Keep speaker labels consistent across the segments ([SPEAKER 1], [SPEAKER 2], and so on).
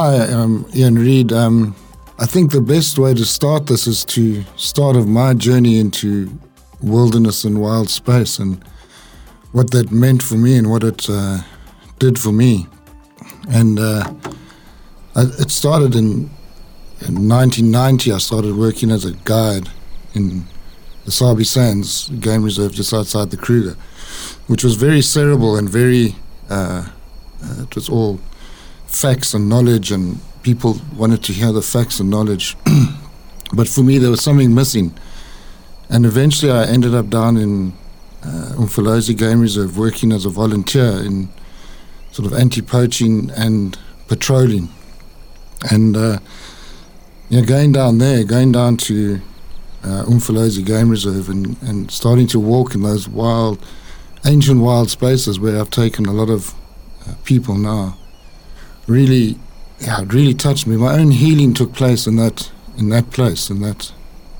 [SPEAKER 1] Hi, I'm Ian Reid. Um, I think the best way to start this is to start of my journey into wilderness and wild space and what that meant for me and what it uh, did for me. And uh, I, it started in, in 1990. I started working as a guide in the Sabi Sands Game Reserve just outside the Kruger, which was very cerebral and very, uh, uh, it was all facts and knowledge, and people wanted to hear the facts and knowledge. but for me, there was something missing. And eventually, I ended up down in uh, Umfolozi Game Reserve working as a volunteer in sort of anti poaching and patrolling. And uh, you know, going down there, going down to uh, Umfolozi Game Reserve and, and starting to walk in those wild, ancient wild spaces where I've taken a lot of uh, people now, really, yeah, it really touched me. My own healing took place in that in that place in that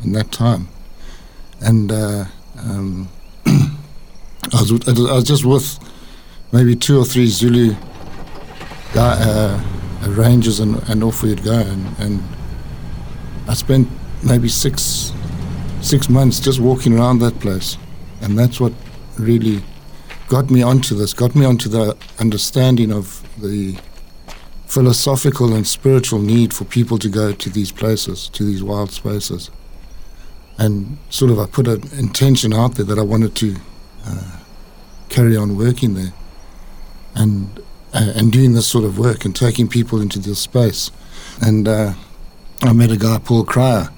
[SPEAKER 1] in that time, and uh, um, I was I was just with maybe two or three Zulu guy, uh, rangers, and, and off we'd go, and, and I spent maybe six six months just walking around that place, and that's what really got me onto this, got me onto the understanding of the philosophical and spiritual need for people to go to these places, to these wild spaces. And sort of I put an intention out there that I wanted to uh, carry on working there and uh, and doing this sort of work and taking people into this space. And uh, I met a guy, Paul Cryer,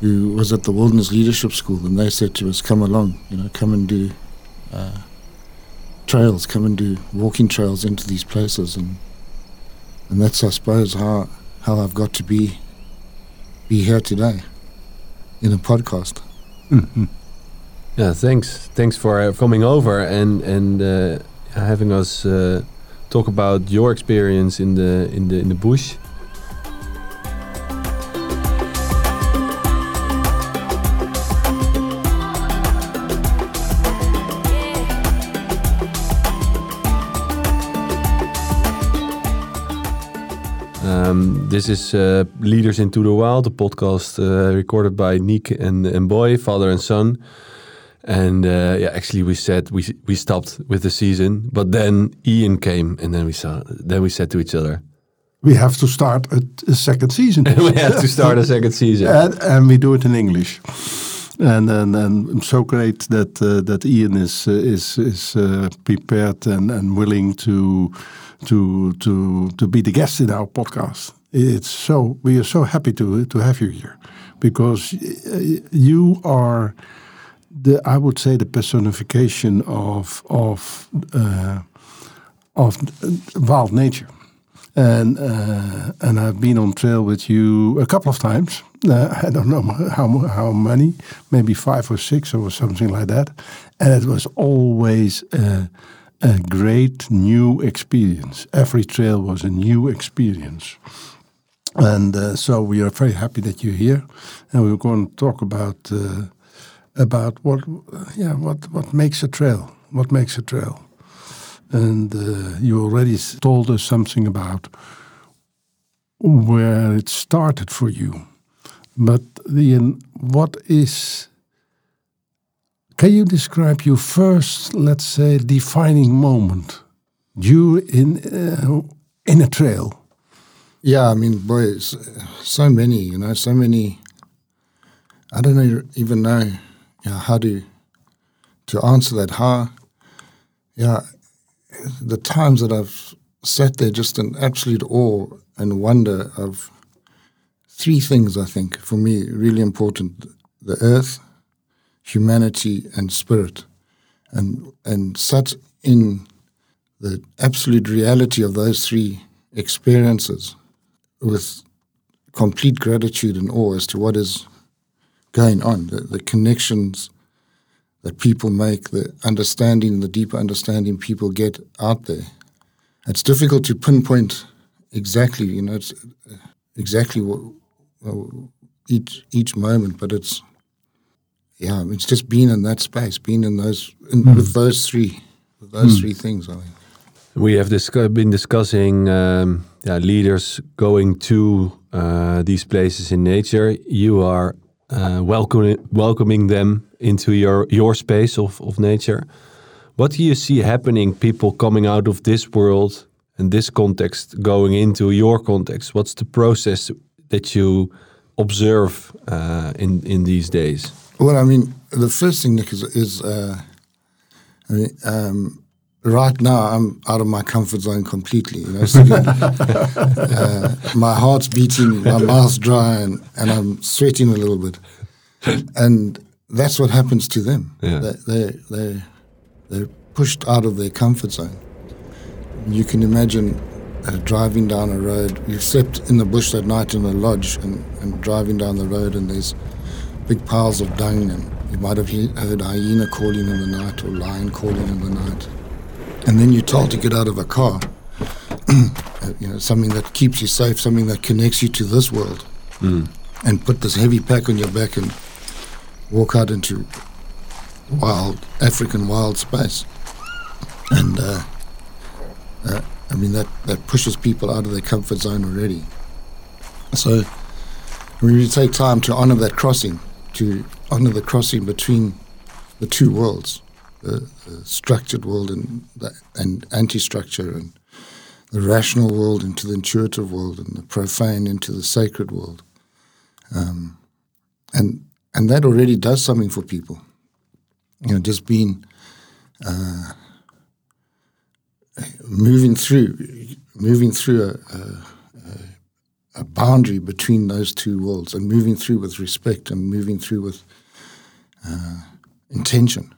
[SPEAKER 1] who was at the Wilderness Leadership School, and they said to us, "Come along, you know, come and do uh, trails, come and do walking trails into these places." And and that's, I suppose, how how I've got to be be here today in a podcast.
[SPEAKER 2] Mm-hmm. Yeah, thanks. Thanks for uh, coming over and and uh, having us uh, talk about your experience in the in the in the bush this is uh, Leaders into the Wild, a podcast uh, recorded by Nick and, and Boy, father and son. And uh, yeah, actually, we said we we stopped with the season, but then Ian came, and then we saw. Then we said to each other,
[SPEAKER 3] "We have to start a, a second season.
[SPEAKER 2] we have to start a second season,
[SPEAKER 3] and, and we do it in English." and and, and I'm so great that uh, that Ian is uh, is is uh, prepared and, and willing to to to to be the guest in our podcast. It's so we are so happy to to have you here because you are the I would say the personification of of uh, of wild nature. And uh, and I've been on trail with you a couple of times. Uh, I don't know how how many, maybe five or six or something like that. And it was always uh, a great new experience. Every trail was a new experience. And uh, so we are very happy that you're here, and we're going to talk about uh, about what yeah what what makes a trail, what makes a trail, and uh, you already told us something about where it started for you, but Ian, what is can you describe your first, let's say, defining moment? You in uh, in a trail?
[SPEAKER 1] Yeah, I mean, boy, so many, you know, so many. I don't know, even know, how to to answer that. How, yeah, the times that I've sat there just in absolute awe and wonder of three things. I think for me really important: the earth, humanity and spirit, and and such in the absolute reality of those three experiences with complete gratitude and awe as to what is going on, the, the connections that people make, the understanding, the deeper understanding people get out there. It's difficult to pinpoint exactly, you know, it's exactly what, each each moment, but it's yeah, it's just being in that space, being in those in, mm. with those three, with those mm. three things. I think
[SPEAKER 2] we have been discussing um, yeah, leaders going to uh, these places in nature, you are uh, welcoming welcoming them into your your space of of nature. What do you see happening? People coming out of this world and this context going into your context. What's the process that you observe uh, in in these days?
[SPEAKER 1] Well, I mean, the first thing, Nick, is, is uh, I mean, um, right now I'm out of my comfort zone completely. You know, sitting, uh, my heart's beating, my mouth's dry, and, and I'm sweating a little bit. And that's what happens to them.
[SPEAKER 2] Yeah.
[SPEAKER 1] They, they, they, they're pushed out of their comfort zone. You can imagine uh, driving down a road. You slept in the bush that night in a lodge and, and driving down the road, and there's big piles of dung, and you might have he- heard hyena calling in the night or lion calling in the night. And then you're told to get out of a car, uh, you know, something that keeps you safe, something that connects you to this world, and put this heavy pack on your back and walk out into wild African wild space. And uh, uh, I mean that that pushes people out of their comfort zone already. So we really take time to honor that crossing, to honor the crossing between the two worlds, the, structured world and the, and anti-structure, and the rational world into the intuitive world, and the profane into the sacred world. Um, and and that already does something for people. You know, just being uh, moving through, moving through a, a, a boundary between those two worlds, and moving through with respect, and moving through with uh, intention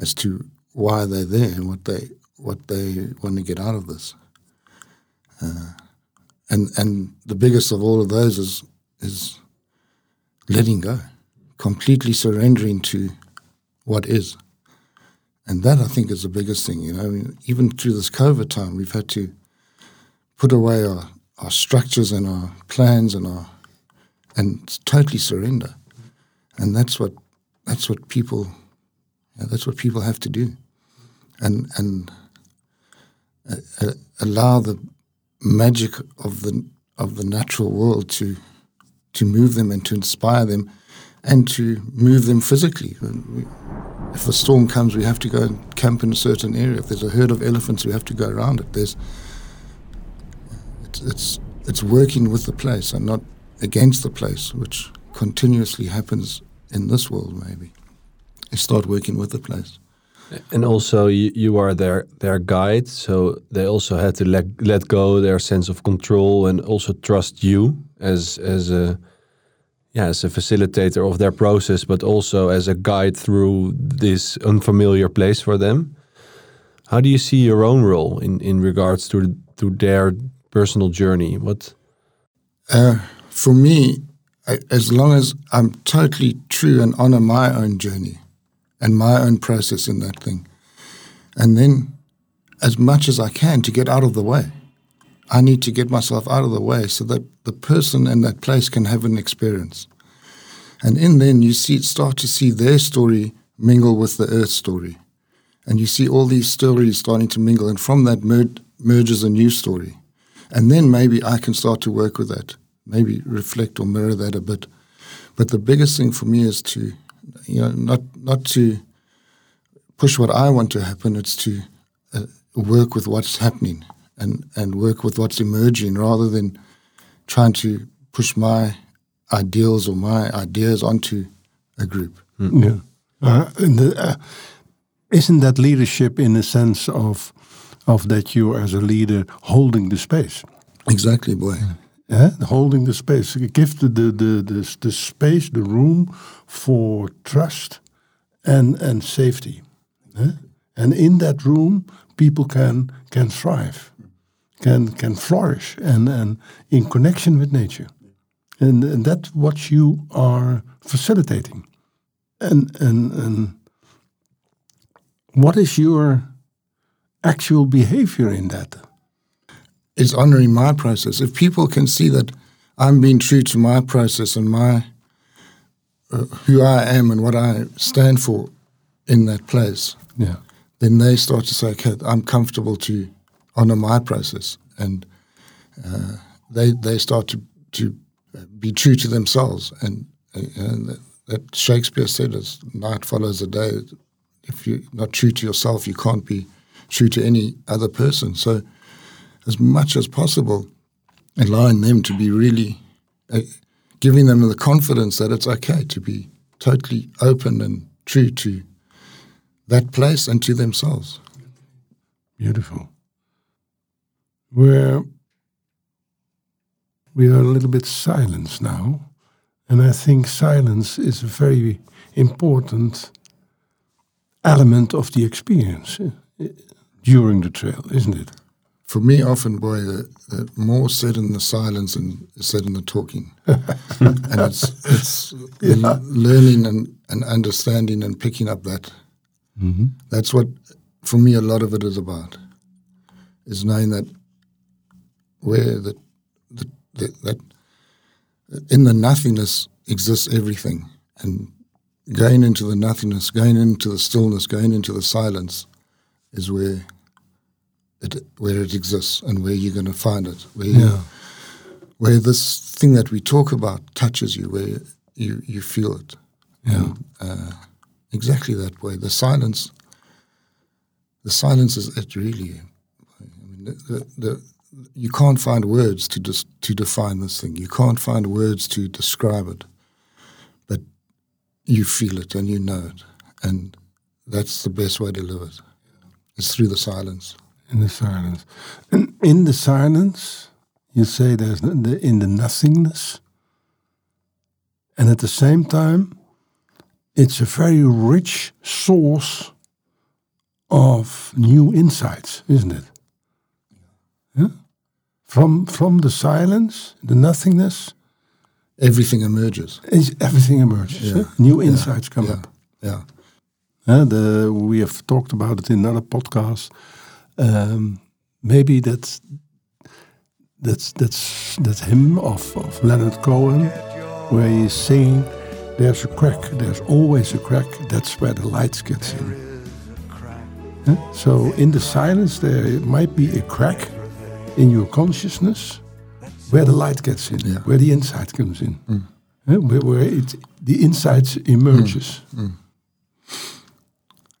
[SPEAKER 1] as to why they're there and what they what they want to get out of this. Uh, and and the biggest of all of those is is letting go, completely surrendering to what is. And that I think is the biggest thing. You know, I mean, even through this COVID time, we've had to put away our, our structures and our plans and our and totally surrender. And that's what that's what people yeah, that's what people have to do. And and uh, uh, allow the magic of the of the natural world to to move them and to inspire them and to move them physically. If a storm comes, we have to go and camp in a certain area. If there's a herd of elephants, we have to go around it. There's it's it's, it's working with the place and not against the place, which continuously happens in this world. Maybe start working with the place.
[SPEAKER 2] And also, you, you are their their guide, so they also had to let let go their sense of control and also trust you as as a yeah as a facilitator of their process, but also as a guide through this unfamiliar place for them. How do you see your own role in in regards to to their personal journey? What
[SPEAKER 1] Uh, for me, as long as I'm totally true and honor my own journey and my own process in that thing, and then as much as I can to get out of the way, I need to get myself out of the way so that the person in that place can have an experience. And in then you see start to see their story mingle with the earth story. And you see all these stories starting to mingle, and from that mer- merges a new story. And then maybe I can start to work with that, maybe reflect or mirror that a bit. But the biggest thing for me is to, you know, not not to push what I want to happen. It's to uh, work with what's happening and and work with what's emerging, rather than trying to push my ideals or my ideas onto a group.
[SPEAKER 3] Yeah. Uh, and the, uh, isn't that leadership in the sense of of that you as a leader holding the space?
[SPEAKER 1] Exactly, boy.
[SPEAKER 3] Yeah, holding the space. Give the, the, the, the, the space, the room for trust and and safety. And in that room, people can can thrive, can can flourish, and, and in connection with nature. And, and that's what you are facilitating. And and and what is your actual behavior in that?
[SPEAKER 1] Is honoring my process. If people can see that I'm being true to my process and my uh, who I am and what I stand for in that place,
[SPEAKER 3] Yeah.
[SPEAKER 1] then they start to say, "Okay, I'm comfortable to honor my process and uh, they they start to to be true to themselves, and, and that, that Shakespeare said, "As night follows the day." If you're not true to yourself, you can't be true to any other person. So, as much as possible, allowing them to be really, uh, giving them the confidence that it's okay to be totally open and true to that place and to themselves.
[SPEAKER 3] Beautiful. We're we are a little bit silenced now, and I think silence is a very important element of the experience uh, during the trail, isn't it?
[SPEAKER 1] For me, often, boy, the, the more said in the silence and said in the talking, and it's it's
[SPEAKER 3] Yeah.
[SPEAKER 1] learning and, and understanding and picking up that. Mm-hmm. That's what, for me, a lot of it is about, is knowing that where the, the, the that in the nothingness exists everything, and going into the nothingness, going into the stillness, going into the silence, is where it where it exists and where you're going to find it. Where you- where this thing that we talk about touches you, where you you feel it.
[SPEAKER 3] Yeah.
[SPEAKER 1] uh, exactly that way. The silence, the silence is it really. I mean, the, the, the, you can't find words to dis, to define this thing. You can't find words to describe it, but you feel it and you know it, and that's the best way to live it. It's through the silence.
[SPEAKER 3] In the silence, and in the silence, you say there's the, in the nothingness, and at the same time, it's a very rich source of new insights, isn't it? Yeah? From from the silence, the nothingness,
[SPEAKER 1] Everything emerges.
[SPEAKER 3] is everything emerges.
[SPEAKER 1] Yeah.
[SPEAKER 3] New insights come
[SPEAKER 1] Yeah,
[SPEAKER 3] up.
[SPEAKER 1] yeah.
[SPEAKER 3] Uh, the, we have talked about it in another podcast. Um, maybe that's that's that's that hymn of, of Leonard Cohen, where he's singing, "There's a crack. There's always a crack. That's where the light gets in." Huh? So in the silence, there might be a crack in your consciousness where the light gets in,
[SPEAKER 1] Yeah.
[SPEAKER 3] where the insight comes in, mm. Huh? where, where it, the insight emerges. Mm. Mm.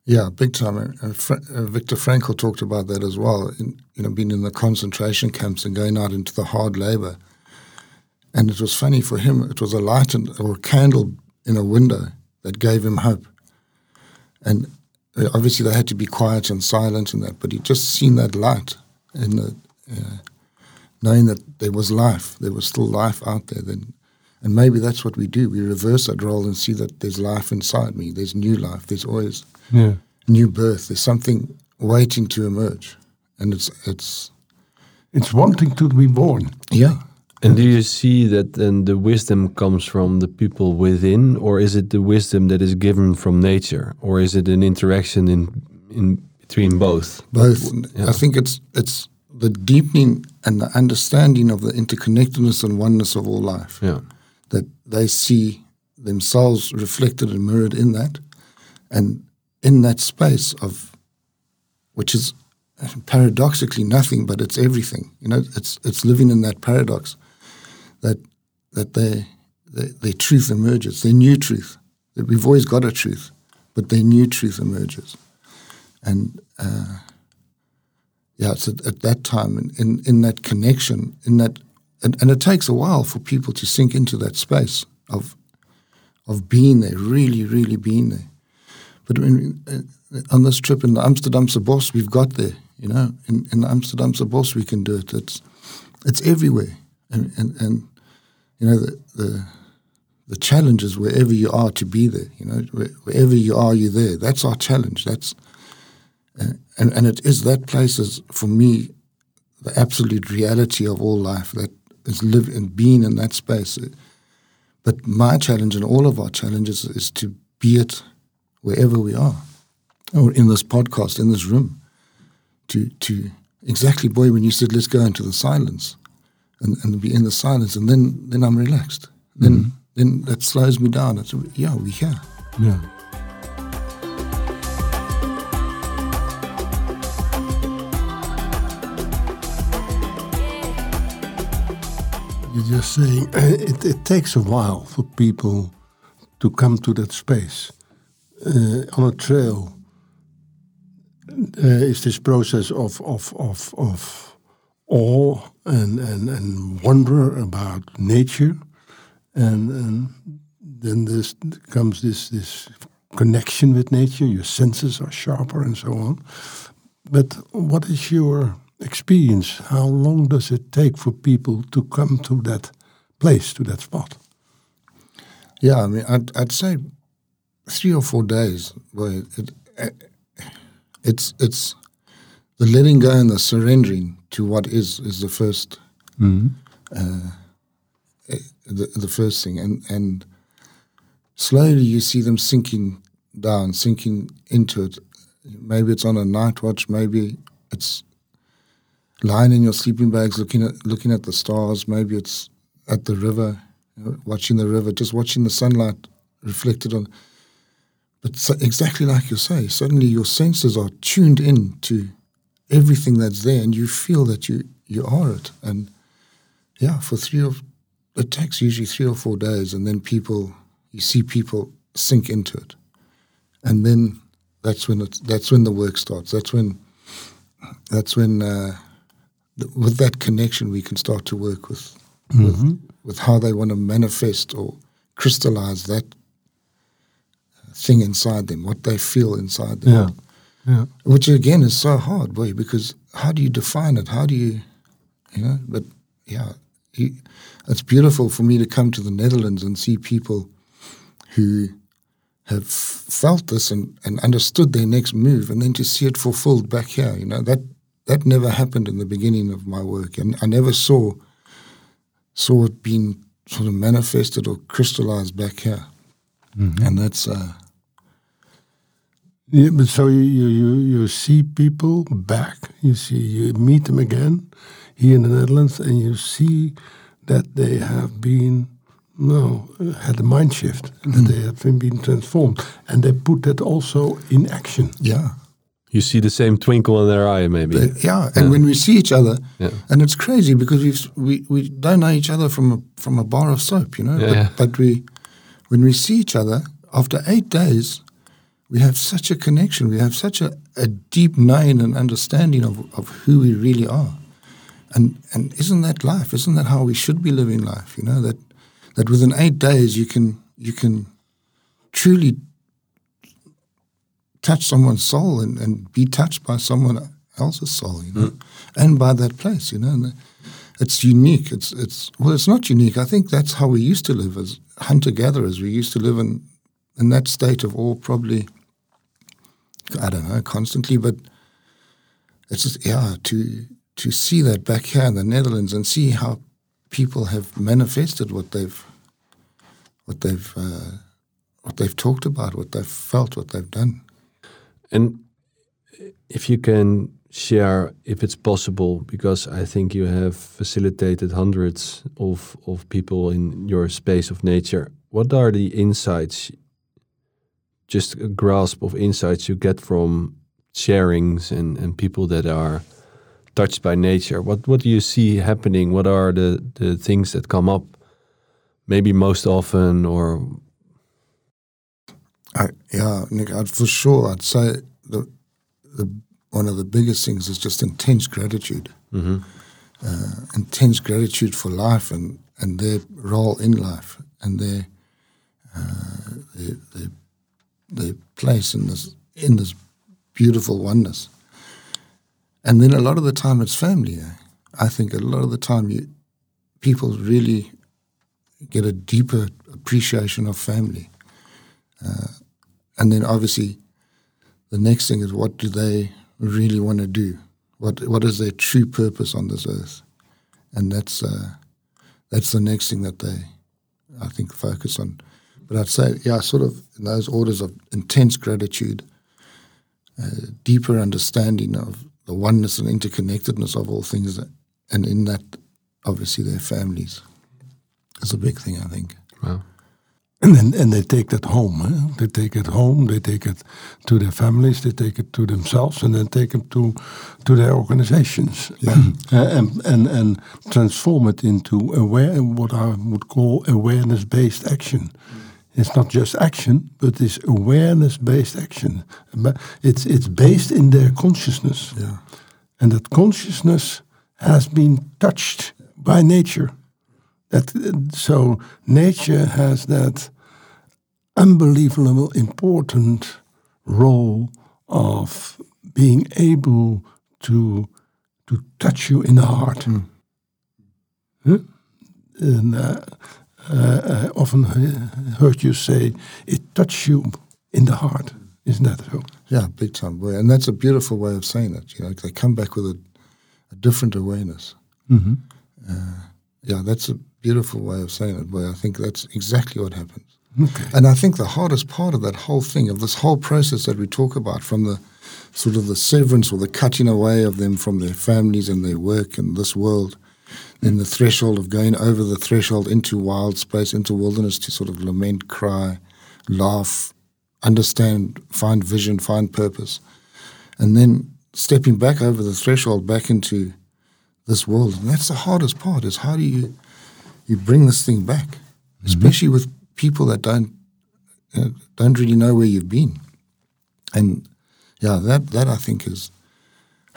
[SPEAKER 1] Yeah, big time. Uh, Fra- uh, Viktor Frankl talked about that as well. In, you know, being in the concentration camps and going out into the hard labor. And it was funny for him. It was a light and, or a candle in a window that gave him hope. And uh, obviously they had to be quiet and silent and that, but he just seen that light in the, uh, knowing that there was life, there was still life out there. Then, and maybe that's what we do. We reverse that role and see that there's life inside me. There's new life. There's always
[SPEAKER 3] Yeah.
[SPEAKER 1] new birth. There's something waiting to emerge, and it's it's
[SPEAKER 3] It's wanting to be born.
[SPEAKER 1] yeah.
[SPEAKER 2] And do you see that then the wisdom comes from the people within, or is it the wisdom that is given from nature, or is it an interaction in in between both?
[SPEAKER 1] Both.
[SPEAKER 2] Yeah.
[SPEAKER 1] I think it's it's the deepening and the understanding of the interconnectedness and oneness of all life.
[SPEAKER 2] Yeah,
[SPEAKER 1] That they see themselves reflected and mirrored in that, and in that space of, which is paradoxically nothing, but it's everything. You know, it's it's living in that paradox, that that they their truth emerges, their new truth. That we've always got a truth, but their new truth emerges, and uh, yeah, it's at, at that time in, in in that connection, in that, and, and it takes a while for people to sink into that space of of being there, really, really being there. But uh, on this trip in the Amsterdamse Bos, we've got there. You know, in, in the Amsterdamse Bos, we can do it. It's it's everywhere, and and, and you know the, the the challenge is wherever you are to be there. You know, wherever you are, you're there. That's our challenge. That's uh, and and it is that place is for me the absolute reality of all life. That is live and being in that space. But my challenge and all of our challenges is to be it wherever we are, or in this podcast, in this room, to to exactly, boy, when you said let's go into the silence, and, and be in the silence, and then then I'm relaxed. Then mm-hmm. then that slows me down. It's yeah, we here.
[SPEAKER 3] Yeah. You're just saying it, it takes a while for people to come to that space. Uh, on a trail, uh, is this process of, of, of, of awe and, and, and wonder about nature. And, and then this comes this, this connection with nature, your senses are sharper and so on. But what is your experience? How long does it take for people to come to that place, to that spot?
[SPEAKER 1] Yeah, I mean, I'd, I'd say three or four days. Boy, it, it, it's it's the letting go and the surrendering to what is is the 1st
[SPEAKER 3] Mm-hmm.
[SPEAKER 1] uh, the the first thing, and and slowly you see them sinking down, sinking into it. Maybe it's on a night watch. Maybe it's lying in your sleeping bags, looking at looking at the stars. Maybe it's at the river, watching the river, just watching the sunlight reflected on. But so, exactly like you say, suddenly your senses are tuned in to everything that's there, and you feel that you you are it. And yeah, for three or it takes usually three or four days, and then people you see people sink into it, and then that's when it's that's when the work starts. That's when that's when uh, th- with that connection we can start to work with with, with how they want to manifest or crystallize that thing inside them, what they feel inside them.
[SPEAKER 3] Yeah. Yeah.
[SPEAKER 1] Which again is so hard, boy, because how do you define it? How do you, you know? But yeah, you, it's beautiful for me to come to the Netherlands and see people who have felt this and, and understood their next move, and then to see it fulfilled back here. You know that that never happened in the beginning of my work, and I never saw saw it being sort of manifested or crystallized back here, and that's. Uh,
[SPEAKER 3] Yeah, but so you, you, you, see people back, you see, you meet them again here in the Netherlands, and you see that they have been, no, had a mind shift, that they have been, transformed, and they put that also in action.
[SPEAKER 1] yeah,
[SPEAKER 2] You see the same twinkle in their eye, maybe.
[SPEAKER 1] Uh, yeah, and when we see each other,
[SPEAKER 2] Yeah.
[SPEAKER 1] and it's crazy because we've, we we don't know each other from a from a bar of soap, you know.
[SPEAKER 2] Yeah,
[SPEAKER 1] but,
[SPEAKER 2] yeah.
[SPEAKER 1] but we, when we see each other after eight days, we have such a connection. We have such a, a deep knowing and understanding of, of who we really are, and and isn't that life? Isn't that how we should be living life? You know that that within eight days you can you can truly touch someone's soul and, and be touched by someone else's soul, you know, hmm. and by that place, you know. And it's unique. It's it's well, it's not unique. I think that's how we used to live as hunter gatherers. We used to live in in that state of awe, probably. I don't know, constantly, but it's just yeah to to see that back here in the Netherlands and see how people have manifested what they've what they've uh, what they've talked about, what they've felt, what they've done.
[SPEAKER 2] And if you can share, if it's possible, because I think you have facilitated hundreds of, of people in your space of nature, what are the insights, just a grasp of insights you get from sharings and, and people that are touched by nature? What, what do you see happening? What are the, the things that come up maybe most often or
[SPEAKER 1] I, yeah, Nick, I'd, for sure, I'd say the the one of the biggest things is just intense gratitude, uh, intense gratitude for life and and their role in life and their uh, their, their, their place in this in this beautiful oneness. And then a lot of the time it's family. Eh? I think a lot of the time you people really get a deeper appreciation of family. And then obviously, the next thing is what do they really want to do? What what is their true purpose on this earth? And that's uh, that's the next thing that they, I think, focus on. But I'd say, yeah, sort of in those orders of intense gratitude, uh, deeper understanding of the oneness and interconnectedness of all things, that, and in that, obviously, their families is a big thing, I think.
[SPEAKER 2] Wow.
[SPEAKER 3] and then and they take that home. eh? They take it home. They take it to their families. They take it to themselves, and then take it to to their organizations, uh, and and and transform it into aware what I would call awareness based action. It's not just action, but it's awareness based action. But it's it's based in their consciousness,
[SPEAKER 1] Yeah.
[SPEAKER 3] and that consciousness has been touched by nature. That so nature has that unbelievable important role of being able to to touch you in the heart. Huh? And uh, uh, I often heard you say it touched you in the heart. Isn't that so?
[SPEAKER 1] Yeah, big time. Boy. And that's a beautiful way of saying it. You know, they come back with a, a different awareness.
[SPEAKER 3] Mm-hmm.
[SPEAKER 1] Yeah, that's a beautiful way of saying it. Boy, I think that's exactly what happens.
[SPEAKER 3] Okay.
[SPEAKER 1] And I think the hardest part of that whole thing, of this whole process that we talk about, from the sort of the severance or the cutting away of them from their families and their work and this world, then the threshold of going over the threshold into wild space, into wilderness to sort of lament, cry, laugh, understand, find vision, find purpose. And then stepping back over the threshold back into this world. And that's the hardest part is how do you you bring this thing back, especially with people that don't uh, don't really know where you've been. And yeah, that that I think is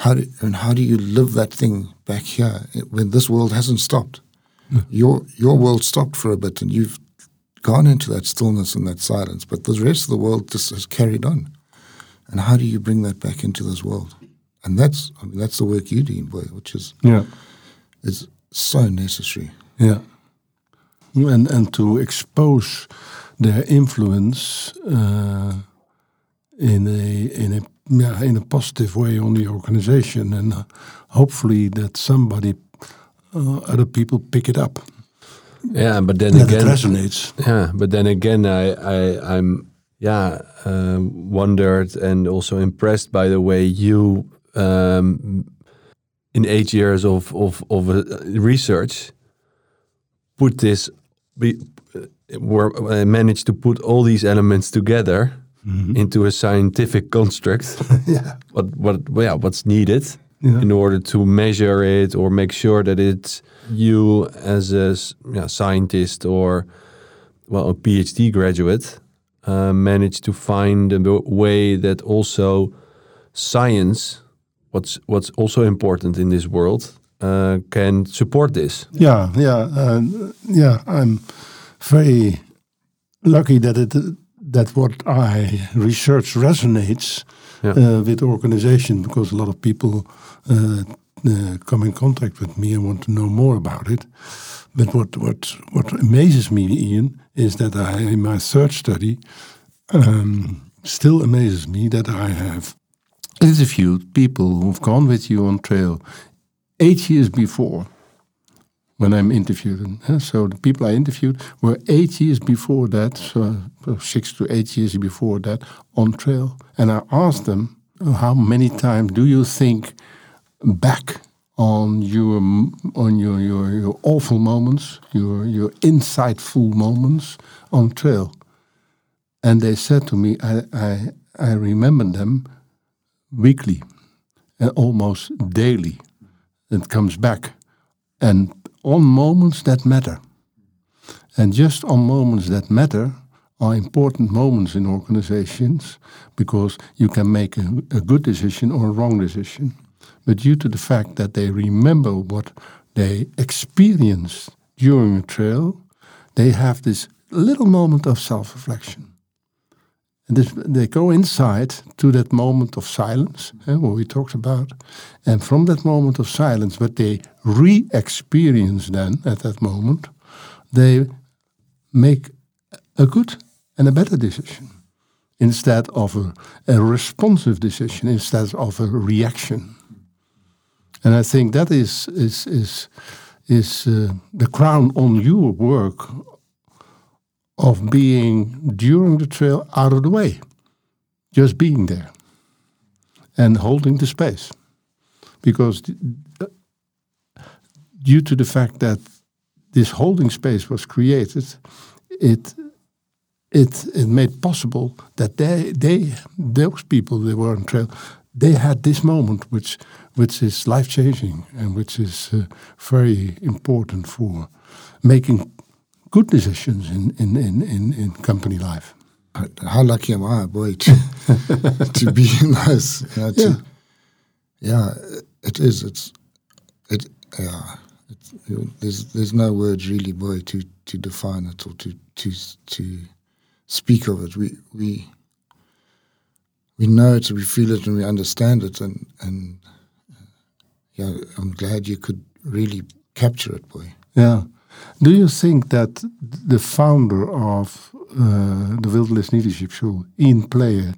[SPEAKER 1] how do and how do you live that thing back here when this world hasn't stopped? Your your world stopped for a bit, and you've gone into that stillness and that silence, but the rest of the world just has carried on. And how do you bring that back into this world? And that's I mean, that's the work you do, boy, which is
[SPEAKER 3] Yeah.
[SPEAKER 1] is so necessary.
[SPEAKER 3] Yeah. And and to expose their influence uh, in a in a yeah, in a positive way on the organization, and uh, hopefully that somebody uh, other people pick it up.
[SPEAKER 2] Yeah, but then
[SPEAKER 3] That it
[SPEAKER 2] again,
[SPEAKER 3] resonates.
[SPEAKER 2] Yeah, but then again, I, I I'm yeah um, wondered and also impressed by the way you um, in eight years of of of uh, research put this be, were uh, managed to put all these elements together into a scientific construct.
[SPEAKER 3] yeah.
[SPEAKER 2] what what yeah what's needed
[SPEAKER 3] Yeah.
[SPEAKER 2] in order to measure it or make sure that it's you as a yeah, scientist or well a PhD graduate uh, manage to find a way that also science what's what's also important in this world uh, can support this
[SPEAKER 3] Yeah, yeah, uh, yeah. I'm very lucky that it that what I research resonates
[SPEAKER 2] Yeah.
[SPEAKER 3] uh, with the organization because a lot of people uh, uh, come in contact with me and want to know more about it. But what what what amazes me, Ian, is that I in my third study um, still amazes me that I have interviewed people who've gone with you on trail eight years before when I'm interviewing. huh? Eh, so the people I interviewed were eight years before that, so six to eight years before that, on trail. And I asked them, "Oh, how many times do you think back on your on your your, your awful moments, your your insightful moments on trail? And they said to me, I I, I remember them weekly and almost daily. It comes back. And on moments that matter. And just on moments that matter are important moments in organizations because you can make a, a good decision or a wrong decision. But due to the fact that they remember what they experienced during a trail, they have this little moment of self reflection. And this, they go inside to that moment of silence, eh, what we talked about. And from that moment of silence, what they re experience then at that moment, they make a good and a better decision instead of a, a responsive decision, instead of a reaction. And I think that is, is, is, is uh, the crown on your work of being during the trail out of the way, just being there and holding the space. Because due to the fact that this holding space was created, it it it made possible that they they those people that were on trail they had this moment which which is life changing and which is uh, very important for making good decisions in in in in, in company life.
[SPEAKER 1] How lucky am I, boy, to, to be in this? You know, to,
[SPEAKER 3] Yeah.
[SPEAKER 1] yeah, it is. It's it. Yeah, it's, there's there's no words really, boy, to to define it or to to to speak of it. We we we know it, we feel it, and we understand it, and and uh, yeah, I'm glad you could really capture it, boy.
[SPEAKER 3] Yeah. Do you think that the founder of uh, the Wilderness Leadership School, Ian Player,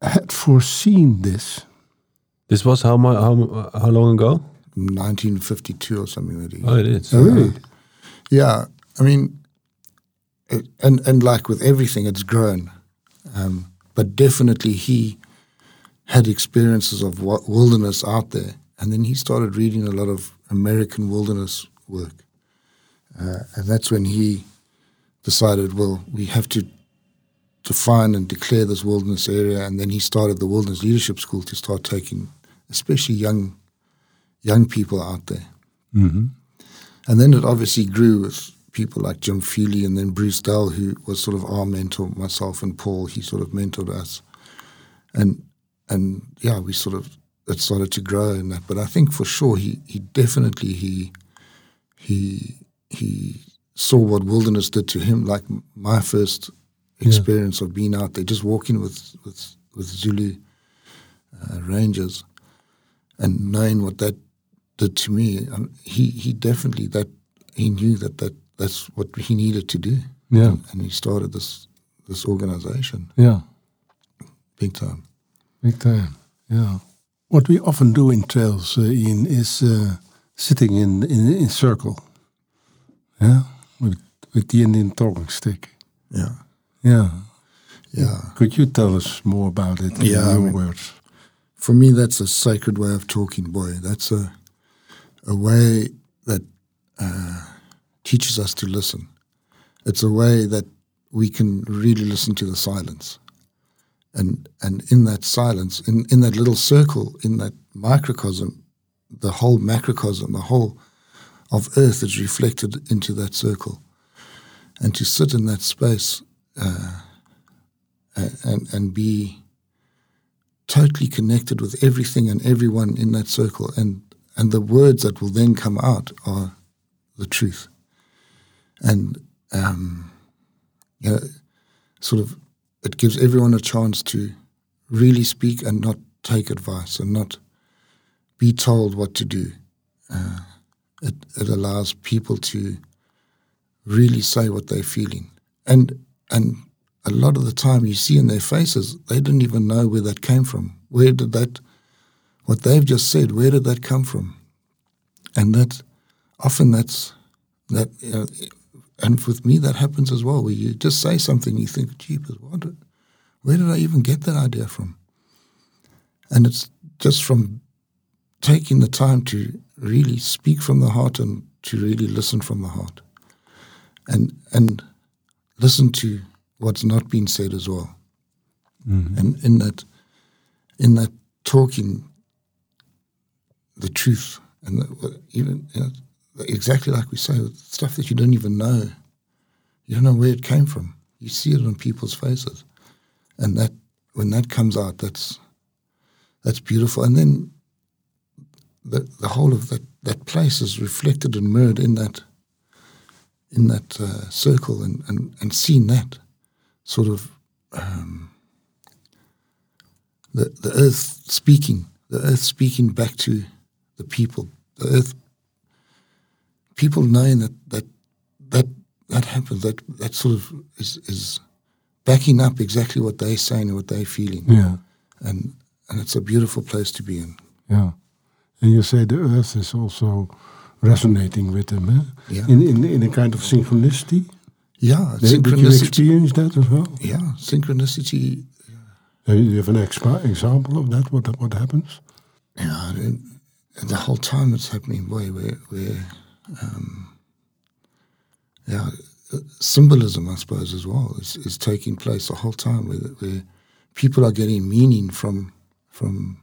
[SPEAKER 3] had foreseen this?
[SPEAKER 2] This was how mu- how how long ago?
[SPEAKER 1] 1952 or something that.
[SPEAKER 2] Oh, it is.
[SPEAKER 3] Oh, really?
[SPEAKER 1] Yeah, I mean, it, and and like with everything, it's grown, um, but definitely he had experiences of wilderness out there, and then he started reading a lot of American wilderness work, uh, and that's when he decided, well, we have to define and declare this wilderness area, and then he started the Wilderness Leadership School to start taking, especially young young people out there. And then it obviously grew with people like Jim Feely and then Bruce Dell, who was sort of our mentor, myself and Paul. He sort of mentored us. And and yeah, we sort of it started to grow in that. But I think for sure he he definitely he he he saw what wilderness did to him. Like my first experience of being out there, just walking with with with Zulu uh, rangers, and knowing what that did to me, um, he he definitely that he knew that that that's what he needed to do.
[SPEAKER 3] Yeah.
[SPEAKER 1] and, and he started this this organization
[SPEAKER 3] Yeah.
[SPEAKER 1] big time.
[SPEAKER 3] Big time. Yeah. What we often do in trails, uh, Ian, is uh, sitting in in in circle. Yeah, with with the Indian talking stick.
[SPEAKER 1] Yeah,
[SPEAKER 3] Yeah.
[SPEAKER 1] yeah.
[SPEAKER 3] Could you tell us more about it in
[SPEAKER 1] Yeah, I mean-
[SPEAKER 3] words?
[SPEAKER 1] For me, that's a sacred way of talking, boy. That's a a way that uh, teaches us to listen. It's a way that we can really listen to the silence. And and in that silence, in, in that little circle, in that microcosm, the whole macrocosm, the whole of Earth is reflected into that circle. And to sit in that space uh, and and be totally connected with everything and everyone in that circle, and and the words that will then come out are the truth. And um, yeah, sort of, it gives everyone a chance to really speak and not take advice and not be told what to do. Uh, it it allows people to really say what they're feeling, and and a lot of the time you see in their faces they didn't even know where that came from. Where did that, what they've just said, where did that come from? And that, often that's that, know, and with me that happens as well. Where you just say something, you think, "Jeepers, what? Where did I even get that idea from?" And it's just from taking the time to really speak from the heart and to really listen from the heart, and and listen to what's not been said as well. Mm-hmm. And in that, in that talking, the truth and the, even you know, exactly like we say, stuff that you don't even know, you don't know where it came from. You see it on people's faces, and that when that comes out, that's that's beautiful. And then the the whole of that that place is reflected and mirrored in that in that uh, circle, and, and and seeing that sort of um, the the earth speaking, the earth speaking back to the people, the earth people knowing that that that that happens, that that sort of is is backing up exactly what they're saying and what they're feeling,
[SPEAKER 3] Yeah.
[SPEAKER 1] and and it's a beautiful place to be in.
[SPEAKER 3] Yeah. And you say the earth is also resonating with them, eh?
[SPEAKER 1] Yeah.
[SPEAKER 3] In, in, in a kind of synchronicity.
[SPEAKER 1] Yeah,
[SPEAKER 3] Did you experience that as well?
[SPEAKER 1] Yeah, synchronicity.
[SPEAKER 3] Uh, you have an expa- example of that? What what happens?
[SPEAKER 1] Yeah, the whole time it's happening, boy, where where um, yeah, symbolism, I suppose, as well, is, is taking place the whole time, where, where people are getting meaning from from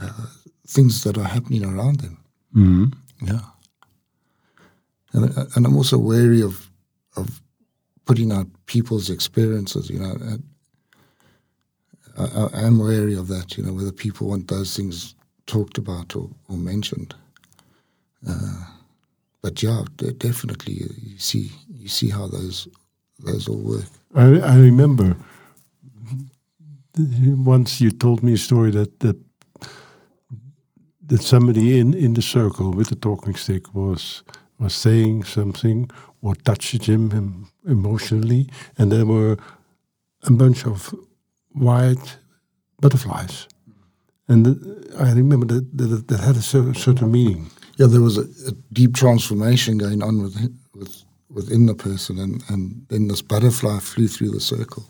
[SPEAKER 1] uh, things that are happening around them.
[SPEAKER 3] Mhm.
[SPEAKER 1] Yeah, and and I'm also wary of of putting out people's experiences. You know, and I, I am wary of that. You know, whether people want those things talked about or, or mentioned. Uh, but yeah, definitely you, you see you see how those those all work.
[SPEAKER 3] I, I remember once you told me a story that that that somebody in, in the circle with the talking stick was was saying something or touched him, emotionally, and there were a bunch of white butterflies, and I remember that that, that had a certain meaning.
[SPEAKER 1] Yeah, there was a, a deep transformation going on with, with within the person, and, and then this butterfly flew through the circle,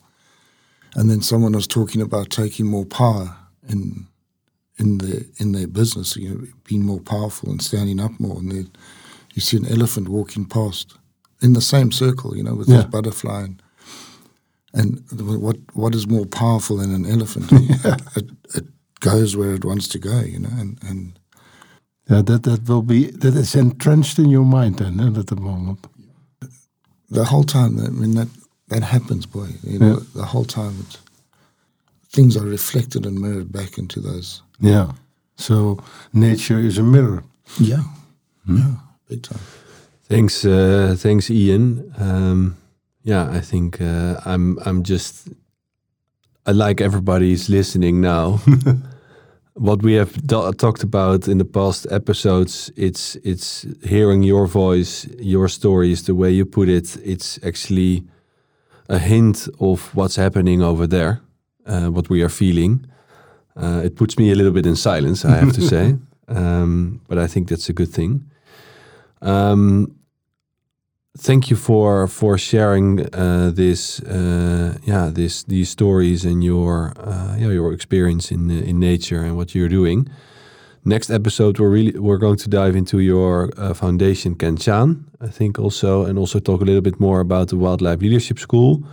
[SPEAKER 1] and then someone was talking about taking more power in in their in their business, you know, being more powerful and standing up more, and then you see an elephant walking past in the same circle, you know, with
[SPEAKER 3] Yeah.
[SPEAKER 1] this butterfly. And, and what what is more powerful than an elephant? it, it goes where it wants to go, you know, and, and
[SPEAKER 3] Yeah, that that will be that is entrenched in your mind then eh, at the moment.
[SPEAKER 1] the whole time, I mean, that, that happens, boy. You know,
[SPEAKER 3] Yeah.
[SPEAKER 1] the whole time, it, things are reflected and mirrored back into those.
[SPEAKER 3] Yeah. So nature is a mirror.
[SPEAKER 1] Yeah. Yeah. Big time.
[SPEAKER 2] Thanks, uh, thanks, Ian. Um, yeah, I think uh, I'm. I'm just. I like everybody's listening now. what we have talked about in the past episodes, it's it's hearing your voice, your stories, the way you put it. It's actually a hint of what's happening over there, uh, what we are feeling. Uh, it puts me a little bit in silence, I have to say, um, but I think that's a good thing. Um, thank you for for sharing uh, this, uh, yeah, this these stories and your uh, yeah your experience in in nature and what you're doing. Next episode, we're really we're going to dive into your uh, foundation, Kenchan, I think also, and also talk a little bit more about the Wildlife Leadership School.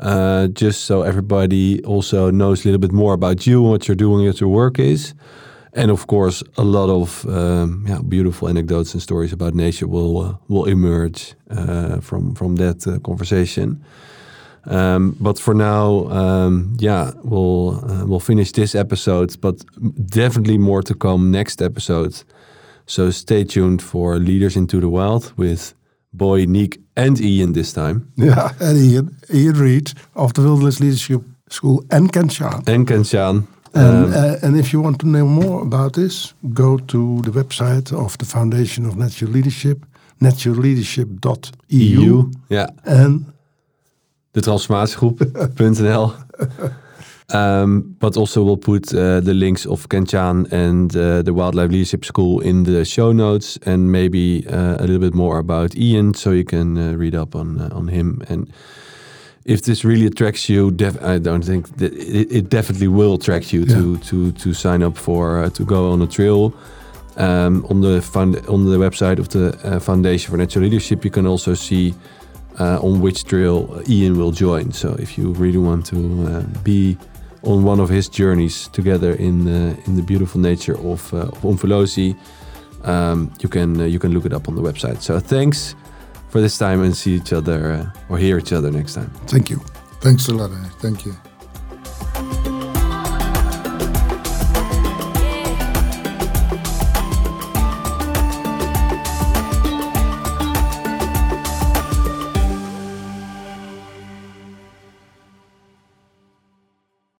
[SPEAKER 2] Uh, just so everybody also knows a little bit more about you and what you're doing, at your work is and of course a lot of um, yeah, beautiful anecdotes and stories about nature will uh, will emerge uh, from from that uh, conversation. Um, but for now, um, yeah, we'll uh, we'll finish this episode, but definitely more to come next episode. So stay tuned for Leaders into the Wild with Boy, Nick, and Ian this time,
[SPEAKER 3] Yeah, and Ian, Ian Reed of the Wilderness Leadership School and Kenshan.
[SPEAKER 2] and Kenshan.
[SPEAKER 3] And,
[SPEAKER 2] Um,
[SPEAKER 3] uh, and if you want to know more about this, go to the website of the Foundation of Natural Leadership, naturalleadership.eu.
[SPEAKER 2] EU, yeah.
[SPEAKER 3] And
[SPEAKER 2] de transformatiegroep.nl. Um, but also we'll put uh, the links of Kenchan and uh, the Wildlife Leadership School in the show notes, and maybe uh, a little bit more about Ian, so you can uh, read up on uh, on him. And if this really attracts you, def- I don't think that it, it definitely will attract you to to to sign up for uh, to go on a trail. Um, on the on the website of the uh, Foundation for Natural Leadership, you can also see uh, on which trail Ian will join. So if you really want to uh, be on one of his journeys together in uh, in the beautiful nature of uh, of um, you can uh, you can look it up on the website. So thanks for this time and see each other uh, or hear each other next time.
[SPEAKER 3] thank you.
[SPEAKER 1] Thanks a lot. Thank you.